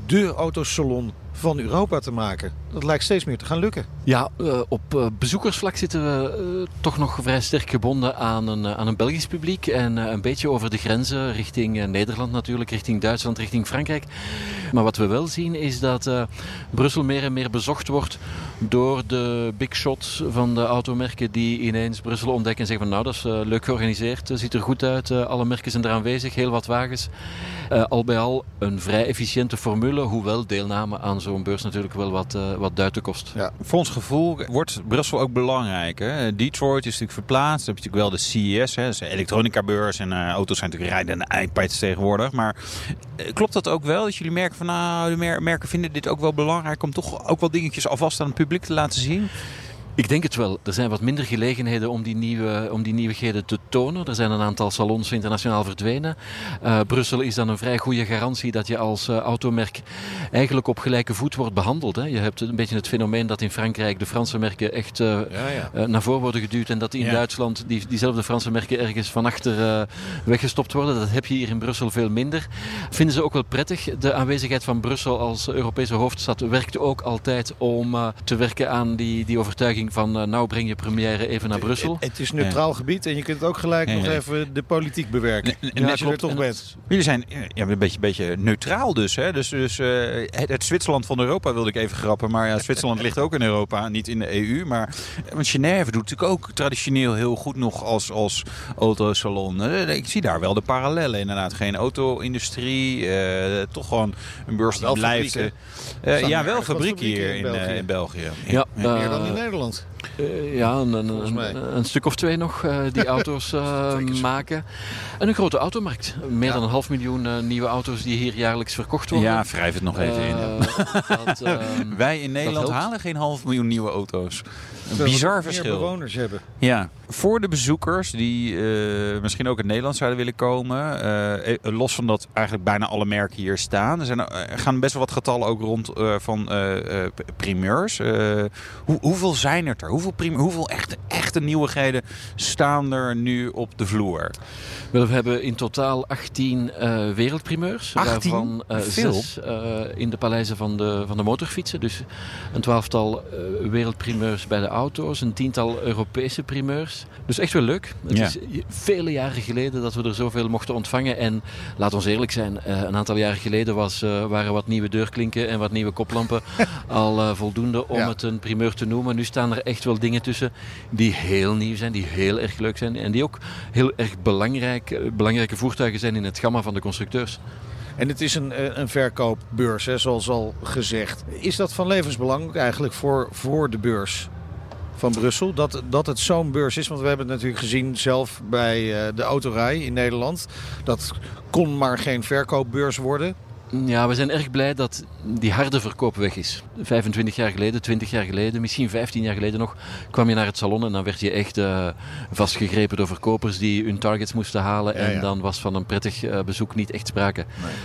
de autosalon van Europa te maken. Dat lijkt steeds meer te gaan lukken. Ja, eh, op eh, bezoekersvlak zitten we eh, toch nog vrij sterk gebonden aan een, aan een Belgisch publiek. En een beetje over de grenzen, richting Nederland natuurlijk, richting Duitsland, richting Frankrijk. Maar wat we wel zien is dat Brussel meer en meer bezocht wordt door de big shots van de automerken die ineens Brussel ontdekken en zeggen van nou dat is leuk georganiseerd, ziet er goed uit, alle merken zijn er aanwezig, heel wat wagens. Al bij al een vrij efficiënte formule, hoewel deelname aan zo'n beurs natuurlijk wel wat, eh, wat duiten kost. Ja. Voor ons gevoel wordt Brussel ook belangrijk. Hè? Detroit is natuurlijk verplaatst. Dan heb je natuurlijk wel de CES, hè? dat is een elektronica-beurs. En eh, auto's zijn natuurlijk rijdende iPads tegenwoordig. Maar eh, klopt dat ook wel? Dat jullie merken van nou, de mer- merken vinden dit ook wel belangrijk om toch ook wel dingetjes alvast aan het publiek te laten zien? Ik denk het wel. Er zijn wat minder gelegenheden om die, nieuwe, om die nieuwigheden te tonen. Er zijn een aantal salons internationaal verdwenen. Eh, Brussel is dan een vrij goede garantie dat je als eh, automerk eigenlijk op gelijke voet wordt behandeld. Hè. Je hebt een beetje het fenomeen dat in Frankrijk de Franse merken echt eh, naar voren worden geduwd. En dat in Ja. Duitsland die, diezelfde Franse merken ergens van achter weggestopt worden. Dat heb je hier in Brussel veel minder. Vinden ze ook wel prettig. De aanwezigheid van Brussel als Europese hoofdstad werkt ook altijd om te werken aan die, die overtuiging van eh, nou breng je première even naar Brussel. Het, het is neutraal gebied en je kunt ook gelijk Ja, nog ja. even de politiek bewerken. En als je er klopt. toch En bent. Jullie zijn eh, ja, een beetje, beetje neutraal dus. Hè? Dus, dus eh, het, het Zwitserland van Europa wilde ik even grappen. Maar ja, Zwitserland ligt ook in Europa, niet in de EU. Maar want Genève doet natuurlijk ook traditioneel heel goed nog als, als autosalon. Ik zie daar wel de parallellen inderdaad. Geen auto-industrie, eh, toch gewoon een beurs die blijft. eh, ja, wel fabrieken hier in in, België? in België. Ja, Meer dan in eh, Nederland. Eh, ja, een, een, stuk of twee nog eh, die auto's eh, maken. En een grote automarkt. Meer Ja. dan een half miljoen eh, nieuwe auto's die hier jaarlijks verkocht worden. Ja, wrijf het nog even in. Eh, dat, ehm, Wij in Nederland halen geen half miljoen nieuwe auto's. Een bizar meer verschil. bewoners hebben. Ja, voor de bezoekers die eh, misschien ook in Nederland zouden willen komen. eh, eh, los van dat eigenlijk bijna alle merken hier staan. Er, zijn, er er gaan best wel wat getallen ook rond eh, van eh, eh, primeurs. Eh, hoe, hoeveel zijn het er? Hoeveel, prim hoeveel echte, echte nieuwigheden staan er nu op de vloer? Wel, we hebben in totaal 18 eh, wereldprimeurs. 18? Waarvan Veel. zes eh, in de paleizen van de, van de motorfietsen. Dus een twaalftal eh, wereldprimeurs bij de auto's. Een tiental Europese primeurs. Dus echt wel leuk. Het Ja. is vele jaren geleden dat we er zoveel mochten ontvangen. En laat ons eerlijk zijn, eh, een aantal jaren geleden was, eh, waren wat nieuwe deurklinken en wat nieuwe koplampen al eh, voldoende om Ja. het een primeur te noemen. Nu staan er echt wel dingen tussen die heel nieuw zijn, die heel erg leuk zijn. En die ook heel erg belangrijk, belangrijke voertuigen zijn in het gamma van de constructeurs. En het is een, een verkoopbeurs, hè, zoals al gezegd. Is dat van levensbelang eigenlijk voor, voor de beurs van Brussel? Dat, dat het zo'n beurs is? Want we hebben het natuurlijk gezien zelf bij eh, de autorij in Nederland. Dat kon maar geen verkoopbeurs worden. Ja, we zijn erg blij dat die harde verkoop weg is. 25 jaar geleden, 20 jaar geleden, misschien 15 jaar geleden nog, kwam je naar het salon en dan werd je echt eh, vastgegrepen door verkopers die hun targets moesten halen. Ja, en ja. dan was van een prettig eh, bezoek niet echt sprake.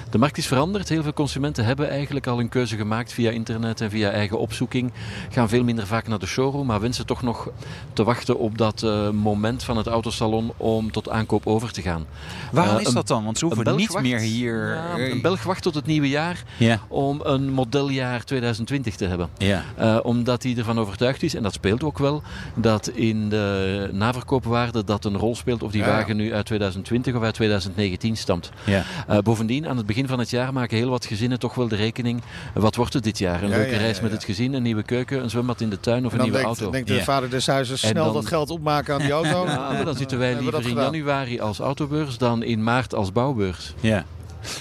De markt is veranderd. Heel veel consumenten hebben eigenlijk al een keuze gemaakt via internet en via eigen opzoeking. Gaan veel minder vaak naar de showroom, maar wensen toch nog te wachten op dat eh, moment van het autosalon om tot aankoop over te gaan. Waarom is dat dan? Want ze hoeven niet wacht- meer hier... Ja, een Belg wacht tot het nieuwe jaar Ja. om een modeljaar 2020 te hebben. Ja. Eh, omdat hij ervan overtuigd is, en dat speelt ook wel, dat in de naverkoopwaarde dat een rol speelt of die Ja, wagen nu uit 2020 of uit 2019 stamt. Ja. Eh, bovendien, aan het begin van het jaar maken heel wat gezinnen toch wel de rekening. Wat wordt het dit jaar? Een Ja, leuke ja, reis met ja. het gezin, een nieuwe keuken, een zwembad in de tuin of En een nieuwe denkt, auto. denkt de Ja. vader des huizes snel dan- dat geld opmaken aan die auto. Ja, maar dan zitten wij liever in januari als autobeurs dan in maart als bouwbeurs. Ja.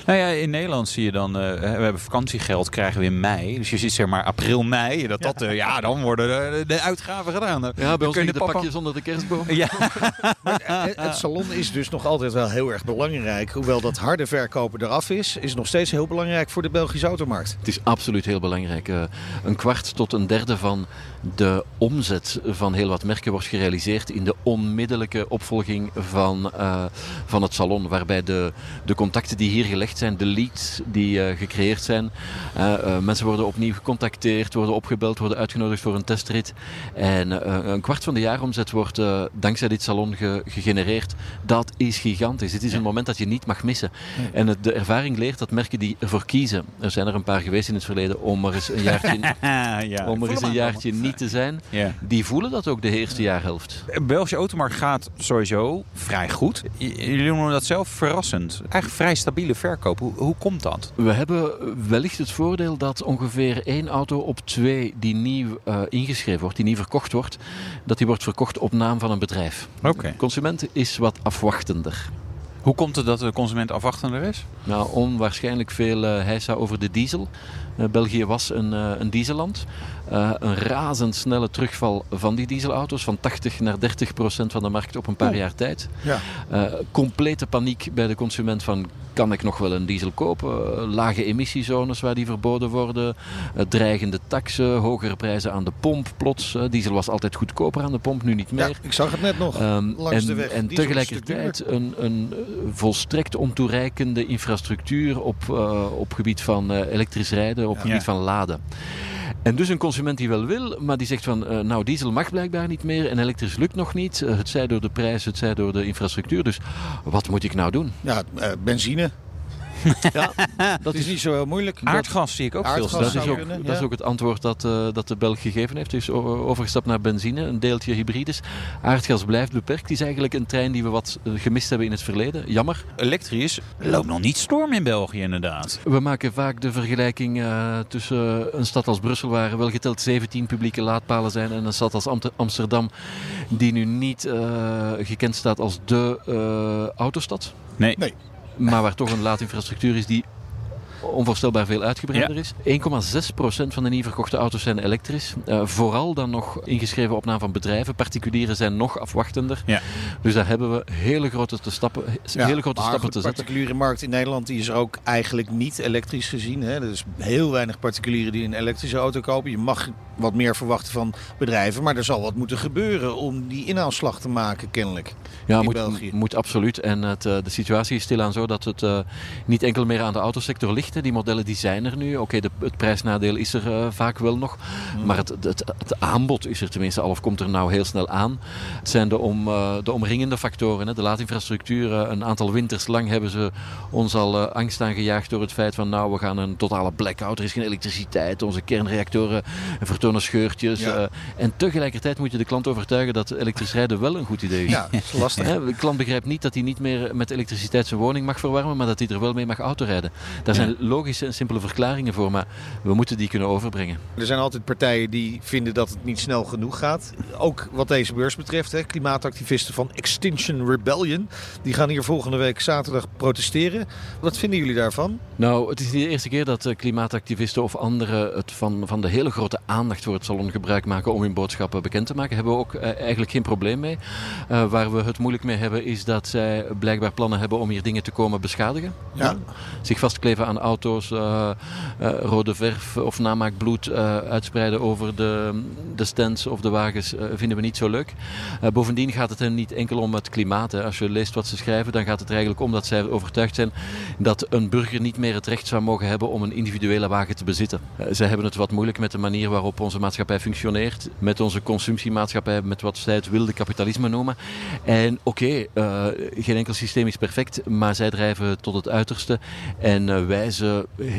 Nou ja, in Nederland zie je dan, eh, we hebben vakantiegeld, krijgen we in mei. Dus je ziet zeg maar april, mei. Dat, dat, eh, ja, dan worden de, de uitgaven gedaan. Dan- Ja, dan bij ons kun je de papa- pakjes onder de kerstboom. Ja, Het, het salon is dus nog altijd wel heel erg belangrijk. Hoewel dat harde verkopen eraf is, is het nog steeds heel belangrijk voor de Belgische automarkt. Het is absoluut heel belangrijk. Eh, een kwart tot een derde van de omzet van heel wat merken wordt gerealiseerd in de onmiddellijke opvolging van, eh, van het salon. Waarbij de, de contacten die hier gelegd zijn, de leads die eh, gecreëerd zijn. Uh, uh, mensen worden opnieuw gecontacteerd, worden opgebeld, worden uitgenodigd voor een testrit. En een kwart van de jaaromzet wordt dankzij dit salon ge gegenereerd. Dat is gigantisch. Dit is een moment dat je niet mag missen. En het, de ervaring leert dat merken die ervoor kiezen. Er zijn er een paar geweest in het verleden om er eens een jaartje, ja, om er eens een jaartje niet te zijn. Ja. Die voelen dat ook de eerste jaarhelft. Belgische automarkt gaat sowieso vrij goed. Jullie noemen dat zelf verrassend. Eigenlijk vrij stabiele verkoop. Hoe, hoe komt dat? We hebben wellicht het voordeel dat ongeveer één auto op twee die nieuw uh, ingeschreven wordt, die nieuw verkocht wordt, dat die wordt verkocht op naam van een bedrijf. Oké. De consument is wat afwachtender. Hoe komt het dat de consument afwachtender is? Nou, onwaarschijnlijk veel uh, heisa over de diesel. Uh, België was een, uh, een dieselland. Een razendsnelle terugval van die dieselauto's. Van 80 naar 30 procent van de markt op een paar jaar tijd. Ja. complete paniek bij de consument van kan ik nog wel een diesel kopen? Lage emissiezones waar die verboden worden. Dreigende taxen, hogere prijzen aan de pomp plots. Diesel was altijd goedkoper aan de pomp, nu niet meer. Ja, ik zag het net nog um, langs en, de weg. En tegelijkertijd een, een volstrekt ontoereikende infrastructuur op, uh, op gebied van uh, elektrisch rijden, op ja. gebied van laden. En dus een consument die wel wil, maar die zegt van, uh, nou diesel mag blijkbaar niet meer en elektrisch lukt nog niet. het zij door de prijs, het zij door de infrastructuur. Dus wat moet ik nou doen? Ja, benzine. Ja, dat is niet zo heel moeilijk. Aardgas zie ik ook veel dat, is ook, dat is ook het antwoord dat, uh, dat de Belg gegeven heeft. Hij is overgestapt naar benzine, een deeltje hybrides. Aardgas blijft beperkt. Het is eigenlijk een trein die we wat eh, gemist hebben in het verleden. Jammer. Elektrisch loopt nog niet storm in België inderdaad. We maken vaak de vergelijking uh, tussen een stad als Brussel waar wel geteld 17 publieke laadpalen zijn en een stad als Amsterdam die nu niet uh, gekend staat als de autostad. Nee. nee maar waar toch een laadinfrastructuur is die onvoorstelbaar veel uitgebreider is. 1,6% van de nieuw verkochte auto's zijn elektrisch. Uh, vooral dan nog ingeschreven op naam van bedrijven. Particulieren zijn nog afwachtender. Ja. Dus daar hebben we hele grote, te stappen, ja, hele grote stappen te zetten. De particuliere markt in Nederland die is ook eigenlijk niet elektrisch gezien. Hè. Er is heel weinig particulieren die een elektrische auto kopen. Je mag wat meer verwachten van bedrijven. Maar er zal wat moeten gebeuren om die inhaalslag te maken, kennelijk. Ja, moet, moet absoluut. En het, eh, de situatie is stilaan zo dat het uh, niet enkel meer aan de autosector ligt. Die modellen die zijn er nu. Oké, het prijsnadeel is er uh, vaak wel nog. Mm. Maar het, het, het, aanbod is er tenminste al of komt er nou heel snel aan. Het zijn de, om, de omringende factoren. Hè. De laadinfrastructuur. een aantal winters lang hebben ze ons al angst aangejaagd door het feit van nou we gaan een totale blackout. Er is geen elektriciteit. Onze kernreactoren vertonen scheurtjes. Ja. en tegelijkertijd moet je de klant overtuigen dat elektrisch rijden wel een goed idee is. Ja, is lastig. De klant begrijpt niet dat hij niet meer met elektriciteit zijn woning mag verwarmen, maar dat hij er wel mee mag autorijden. Daar zijn logische en simpele verklaringen voor, maar we moeten die kunnen overbrengen. Er zijn altijd partijen die vinden dat het niet snel genoeg gaat. Ook wat deze beurs betreft, hè, klimaatactivisten van Extinction Rebellion. Die gaan hier volgende week zaterdag protesteren. Wat vinden jullie daarvan? Nou, het is niet de eerste keer dat eh, klimaatactivisten of anderen het van, van de hele grote aandacht voor het salon gebruik maken om hun boodschappen bekend te maken. Hebben we ook eh, eigenlijk geen probleem mee. Uh, waar we het moeilijk mee hebben is dat zij blijkbaar plannen hebben om hier dingen te komen beschadigen. Ja. Zich vastkleven aan auto's, uh, uh, rode verf of namaakbloed uh, uitspreiden over de, de stands of de wagens vinden we niet zo leuk. bovendien gaat het hen niet enkel om het klimaat. Als je leest wat ze schrijven, dan gaat het er eigenlijk om dat zij overtuigd zijn dat een burger niet meer het recht zou mogen hebben om een individuele wagen te bezitten. zij hebben het wat moeilijk met de manier waarop onze maatschappij functioneert, met onze consumptiemaatschappij, met wat zij het wilde kapitalisme noemen. En oké, geen enkel systeem is perfect, maar zij drijven tot het uiterste en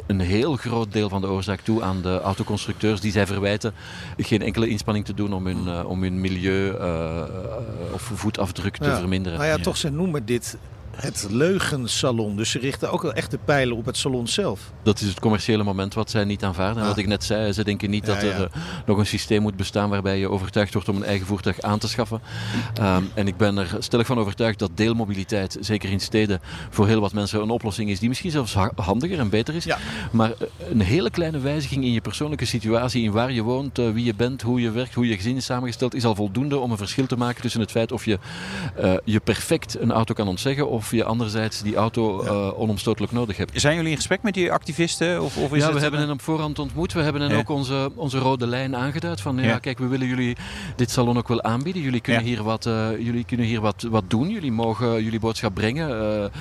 een heel groot deel van de oorzaak toe aan de autoconstructeurs die zij verwijten geen enkele inspanning te doen om hun, uh, om hun milieu uh, of voetafdruk te verminderen. Nou ja, toch, ze noemen dit het leugensalon. Dus ze richten ook wel echt de pijlen op het salon zelf. Dat is het commerciële moment wat zij niet aanvaarden. En wat ah. ik net zei, ze denken niet dat er uh, nog een systeem moet bestaan waarbij je overtuigd wordt om een eigen voertuig aan te schaffen. Um, en ik ben er stellig van overtuigd dat deelmobiliteit, zeker in steden, voor heel wat mensen een oplossing is die misschien zelfs handiger en beter is. Maar eh, een hele kleine wijziging in je persoonlijke situatie, in waar je woont, uh, wie je bent, hoe je werkt, hoe je gezin is samengesteld, is al voldoende om een verschil te maken tussen het feit of je uh, je perfect een auto kan ontzeggen of of je anderzijds die auto uh, onomstotelijk nodig hebt. Zijn jullie in gesprek met die activisten? Of, of is ja, we hebben hen op voorhand ontmoet. We hebben hen ook onze, onze rode lijn aangeduid. Van ja. kijk, we willen jullie dit salon ook wel aanbieden. Jullie kunnen hier, wat, uh, jullie kunnen hier wat, wat doen. Jullie mogen jullie boodschap brengen.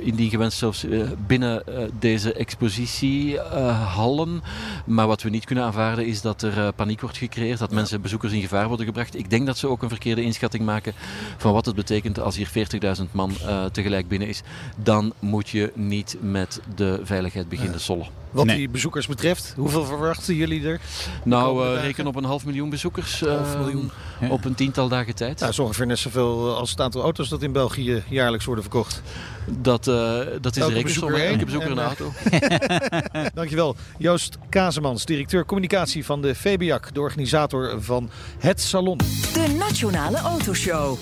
Indien gewenst zelfs binnen deze expositiehallen. maar wat we niet kunnen aanvaarden is dat er paniek wordt gecreëerd. Dat mensen, bezoekers in gevaar worden gebracht. Ik denk dat ze ook een verkeerde inschatting maken van wat het betekent als hier 40.000 man tegelijk binnen is. Dan moet je niet met de veiligheid beginnen sollen. Wat die bezoekers betreft, hoeveel verwachten jullie er? Nou, uh, reken op een half miljoen bezoekers. Half miljoen. Uh, op een tiental dagen tijd. Nou, is ongeveer net zoveel als het aantal auto's dat in België jaarlijks worden verkocht. Dat, uh, dat is Elke de rekensom. Elke bezoeker een auto. Dankjewel. Joost Kazemans, directeur communicatie van de VBAC, de organisator van het salon. De Nationale Autoshow.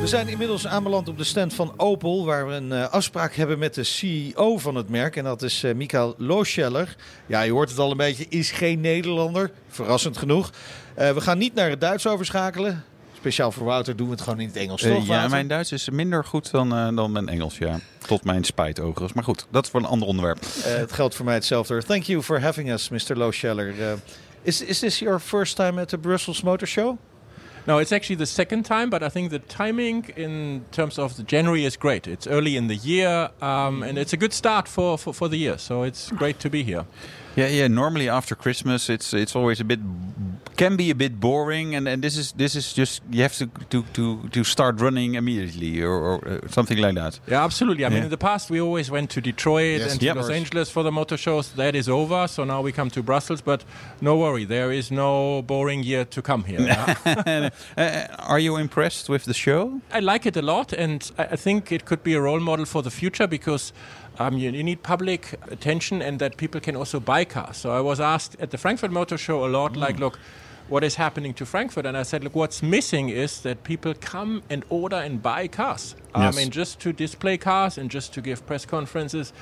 We zijn inmiddels aanbeland op de stand van Opel, waar we een uh, afspraak hebben met de CEO van het merk. En dat is uh, Michael Looscheller. Ja, je hoort het al een beetje, is geen Nederlander. Verrassend genoeg. Uh, we gaan niet naar het Duits overschakelen. Speciaal voor Wouter doen we het gewoon in het Engels, toch, Ja, mijn Duits is minder goed dan, dan mijn Engels, ja. Tot mijn spijt overigens. Maar goed, dat is voor een ander onderwerp. het geldt voor mij hetzelfde. Thank you for having us, Mr. Looscheller. is, is this your first time at the Brussels Motor Show? No, it's actually the second time, but I think the timing in terms of the January is great. It's early in the year, um, and it's a good start for, for, for the year. So it's great to be here. Yeah, yeah. Normally after Christmas, it's it's always a bit can be a bit boring, and, and this is this is just you have to to to, to start running immediately or, or uh, something like that. Yeah, absolutely. I yeah. mean, in the past we always went to Detroit yes, and to yep. Los Angeles for the motor shows. That is over, so now we come to Brussels. But no worry, there is no boring year to come here. uh, are you impressed with the show? I like it a lot, and I think it could be a role model for the future because um, you, you, need public attention and that people can also buy cars. So I was asked at the Frankfurt Motor Show a lot, mm. like, look, what is happening to Frankfurt? And I said, look, what's missing is that people come and order and buy cars. Yes. I mean, just to display cars and just to give press conferences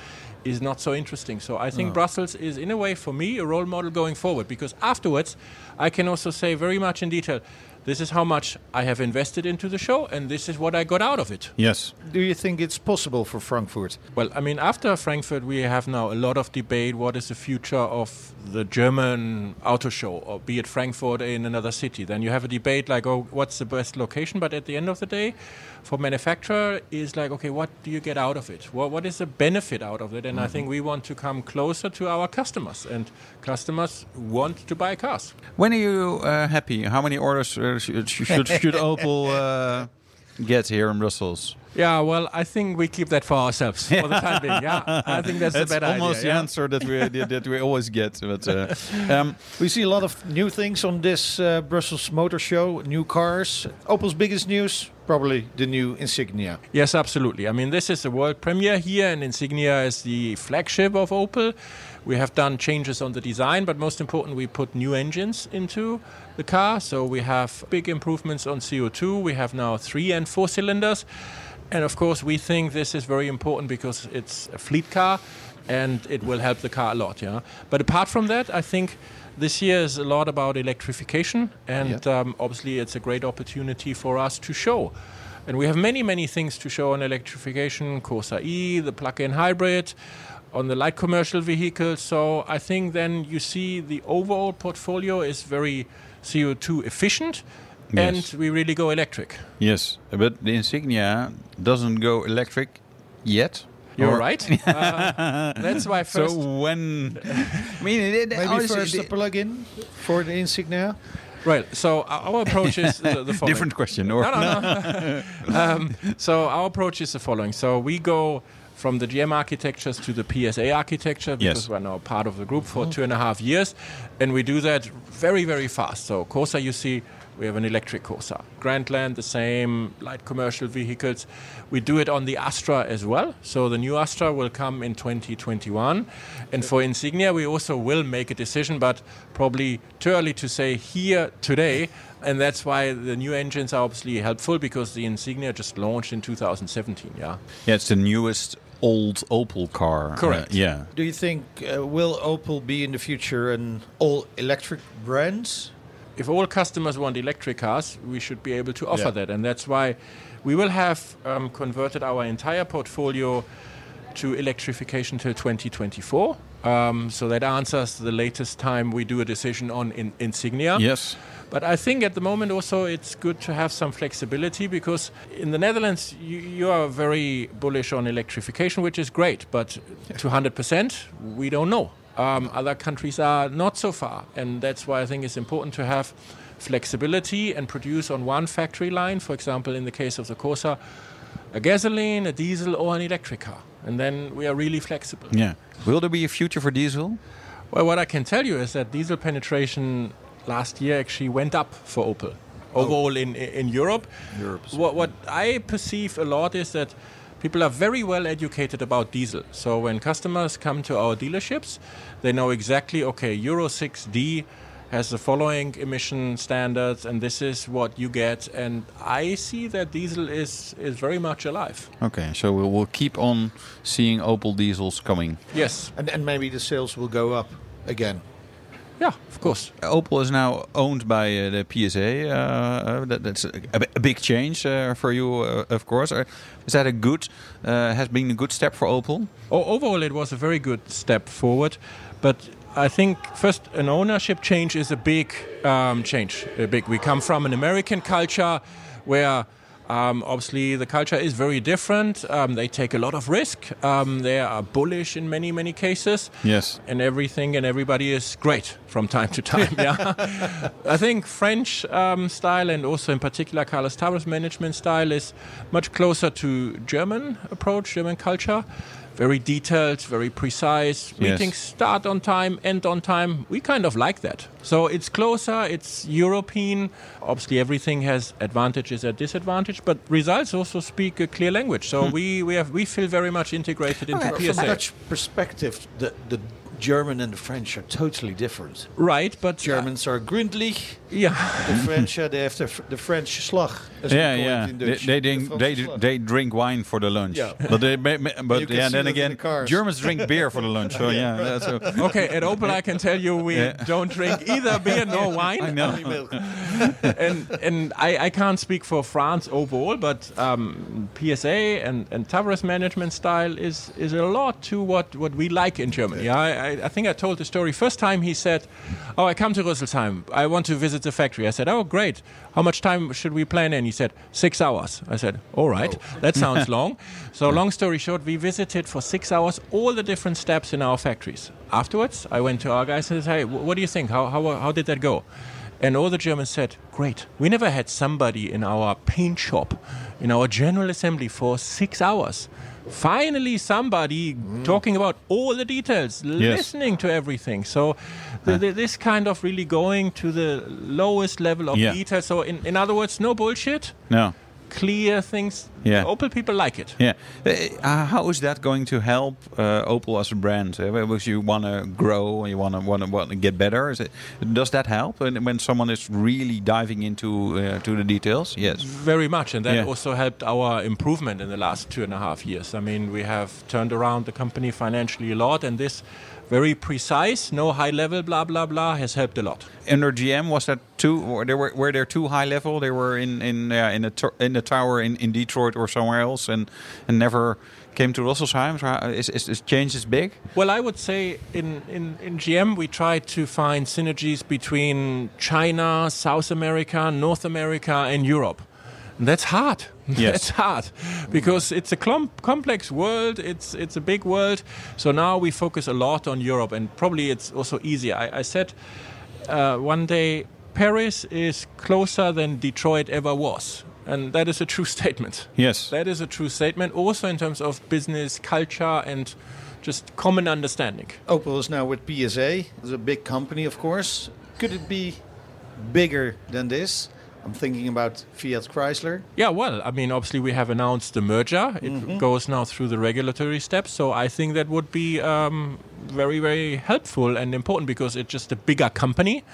is not so interesting. So I think no. Brussels is, in a way, for me, a role model going forward because afterwards I can also say very much in detail this is how much I have invested into the show, and this is what I got out of it. Yes. Do you think it's possible for Frankfurt? Well, I mean, after Frankfurt, we have now a lot of debate what is the future of the German auto show, or be it Frankfurt in another city. Then you have a debate like, oh, what's the best location? But at the end of the day, for manufacturer, is like, okay, what do you get out of it? What, what is the benefit out of it? And mm-hmm. I think we want to come closer to our customers, and customers want to buy cars. When are you uh, happy? How many orders uh, should, should, should Opel uh, get here in Brussels? Yeah, well, I think we keep that for ourselves for the time being. Yeah, I think that's, that's a better almost idea, the yeah? answer that we that we always get. But uh, um, we see a lot of new things on this uh, Brussels Motor Show. New cars. Opel's biggest news probably the new Insignia. Yes, absolutely. I mean, this is the world premiere here, and Insignia is the flagship of Opel. We have done changes on the design, but most important, we put new engines into the car. So we have big improvements on CO2. We have now three and four cylinders. And of course, we think this is very important because it's a fleet car and it will help the car a lot. Yeah. But apart from that, I think this year is a lot about electrification, and yeah. um, obviously, it's a great opportunity for us to show. And we have many, many things to show on electrification Corsa E, the plug in hybrid, on the light commercial vehicles. So I think then you see the overall portfolio is very CO2 efficient. Yes. And we really go electric. Yes, but the Insignia doesn't go electric yet. You're or right. Uh, that's why first. So when, I mean, it, maybe first the plug-in for the Insignia. Right. So our approach is the, the following. Different question. Or no, no, no. um, so our approach is the following. So we go from the GM architectures to the PSA architecture because yes. we're now part of the group for two and a half years, and we do that very, very fast. So Corsa, you see, we have an electric Corsa. Grandland, the same light commercial vehicles. We do it on the Astra as well. So the new Astra will come in 2021. And for Insignia, we also will make a decision, but probably too early to say here today. And that's why the new engines are obviously helpful because the Insignia just launched in 2017. Yeah. Yeah, it's the newest old Opel car. Correct. Uh, yeah. Do you think uh, will Opel be in the future an all electric brand? If all customers want electric cars, we should be able to offer Yeah. that, and that's why we will have um, converted our entire portfolio to electrification till 2024. Um, so that answers the latest time we do a decision on in Insignia. Yes. But I think at the moment also it's good to have some flexibility because in the Netherlands you, you are very bullish on electrification, which is great, but to 100% we don't know. Um, other countries are not so far, and that's why I think it's important to have flexibility and produce on one factory line, for example, in the case of the Corsa, a gasoline, a diesel, or an electric car. And then we are really flexible. Yeah. Will there be a future for diesel? Well, what I can tell you is that diesel penetration last year actually went up for Opel overall in in Europe. Europe. What what I perceive a lot is that people are very well educated about diesel. So when customers come to our dealerships, they know exactly okay, Euro 6D has the following emission standards and this is what you get and I see that diesel is is very much alive. Okay, so we will keep on seeing Opel diesels coming. Yes. And, and maybe the sales will go up again. Yeah, of course. Opel is now owned by uh, the PSA. Uh, uh, that, that's a, a big change uh, for you, uh, of course. Uh, is that a good? Uh, has been a good step for Opel? O- overall, it was a very good step forward, but I think first an ownership change is a big um, change. A big. We come from an American culture where. Um, obviously, the culture is very different. Um, they take a lot of risk. Um, they are bullish in many, many cases. Yes. And everything and everybody is great from time to time. yeah. I think French um, style and also in particular Carlos Tavares management style is much closer to German approach, German culture. Very detailed, very precise. Yes. Meetings start on time, end on time. We kind of like that. So it's closer, it's European. Obviously, everything has advantages and disadvantages, but results also speak a clear language. So we, we, have, we feel very much integrated into From a PSA. Dutch perspective, the, the German and the French are totally different. Right, but Germans are gründlich. Yeah. The French, uh, they have the, the French slag. As we Yeah, yeah. They, they, drink, they, they drink wine for the lunch. Yeah. But, they, but yeah, see then again, the. Germans drink beer for the lunch. So yeah, that's a, okay, at Opel, I can tell you we Yeah. don't drink either beer nor wine. I know. And and I, I can't speak for France overall, but um, PSA and, and Tavares management style is is a lot to what, what we like in Germany. I, I, I think I told the story. First time he said, "Oh, I come to Rüsselsheim. I want to visit the factory." I said, "Oh, great. How much time should we plan in?" He said, six hours." I said, "All right, oh. that sounds long." So, long story short, we visited for six hours all the different steps in our factories. Afterwards, I went to our guys and said, "Hey, what do you think? How how how did that go?" And all the Germans said, Great. We never had somebody in our paint shop, in our general assembly for six hours. Finally, somebody mm. talking about all the details, listening to everything. So, the, the, this kind of really going to the lowest level of Yeah. detail. So, in, in other words, no bullshit, no. Clear things. Yeah. Opel people like it. Yeah. Uh, how is that going to help uh, Opel as a brand? Uh, because you want to grow and you want to want to want to get better. Is it, does that help when, when someone is really diving into uh, to the details? Yes. Very much, and that Yeah. also helped our improvement in the last two and a half years. I mean, we have turned around the company financially a lot, and this very precise, no high level, blah blah blah, has helped a lot. Under GM was that too? Were there were were there too high level? They were in in uh, in the in the tower in, in Detroit or somewhere else, and and never came to Russelsheim. So how- is is, is change is big? Well, I would say in, in, in GM we try to find synergies between China, South America, North America, and Europe. And that's hard. Yes. that's hard because it's a clump, complex world. It's it's a big world. So now we focus a lot on Europe, and probably it's also easier. I, I said uh, one day Paris is closer than Detroit ever was, and that is a true statement. Yes. That is a true statement, also in terms of business culture and just common understanding. Opel is now with PSA. It's a big company, of course. Could it be bigger than this? I'm thinking about Fiat Chrysler. Yeah, well, I mean, obviously we have announced the merger. It goes now through the regulatory steps, so I think that would be um, very, very helpful and important because it's just a bigger company,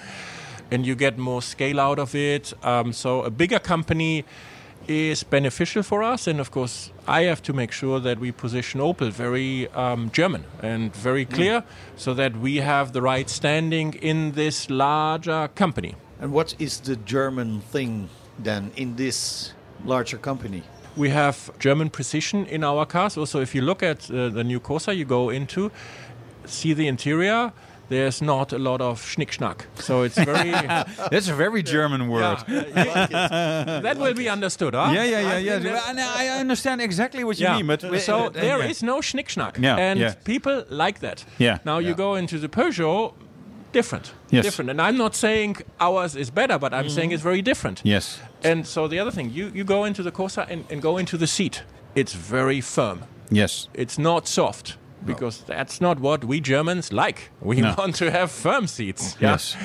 and you get more scale out of it. Um, so a bigger company is beneficial for us, and of course, I have to make sure that we position Opel very um, German and very clear, so that we have the right standing in this larger company. And what is the German thing then in this larger company? We have German precision in our cars. Also, if you look at uh, the new Corsa you go into, see the interior. There's not a lot of schnick-schnack. So it's very... That's a very German word. Yeah, that will be understood, huh? Yeah, yeah, yeah, I yeah. think And I understand exactly what you Yeah. mean, but so uh, there yeah. is no schnick-schnack. Yeah, and yeah. people like that. Yeah. Now you go into the Peugeot, different. Yes. Different. And I'm not saying ours is better, but I'm mm-hmm. saying it's very different. Yes. And so the other thing, you, you go into the Corsa and, and go into the seat. It's very firm. Yes. It's not soft. Because that's not what we Germans like. We No. want to have firm seats. yeah? Yes.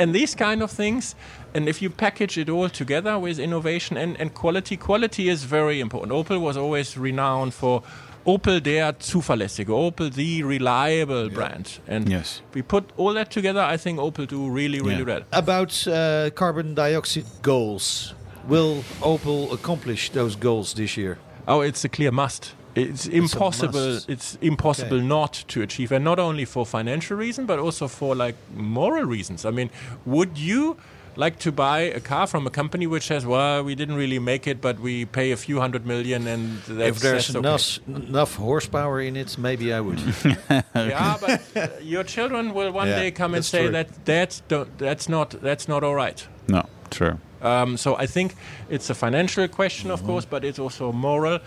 And these kind of things, and if you package it all together with innovation and, and quality, quality is very important. Opel was always renowned for Opel der zuverlässige, Opel the reliable brand. And Yes. we put all that together, I think Opel do really, really Yeah. well. About uh, carbon dioxide goals. Will Opel accomplish those goals this year? Oh, it's a clear must. It's impossible. must. It's impossible Okay. not to achieve, and not only for financial reason, but also for like moral reasons. I mean, would you like to buy a car from a company which says, "Well, we didn't really make it, but we pay a few hundred million, and that's, if there's that's okay." enough, enough horsepower in it, maybe I would. yeah, but uh, your children will one Yeah, day come and say true. that that's don't, that's not that's not all right. No, true. Um, so I think it's a financial question, of course, but it's also moral.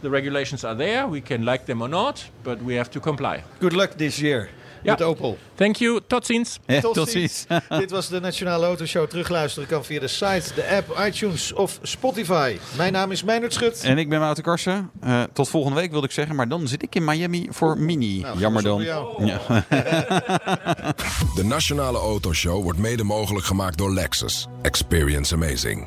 The regulations are there. We can like them or not, but we have to comply. Good luck this year Ja. met Opel. Thank you. Tot ziens. Eh, Tot tot ziens. ziens. Dit was de Nationale Autoshow. Terugluisteren kan via de site, de app, iTunes of Spotify. Mijn naam is Meijnerd Schut. En ik ben Wouter Karsen. Eh, tot volgende week wilde ik zeggen, maar dan zit ik in Miami voor Mini. Nou, Jammer dan. jou. Ja. De Nationale Autoshow wordt mede mogelijk gemaakt door Lexus. Experience amazing.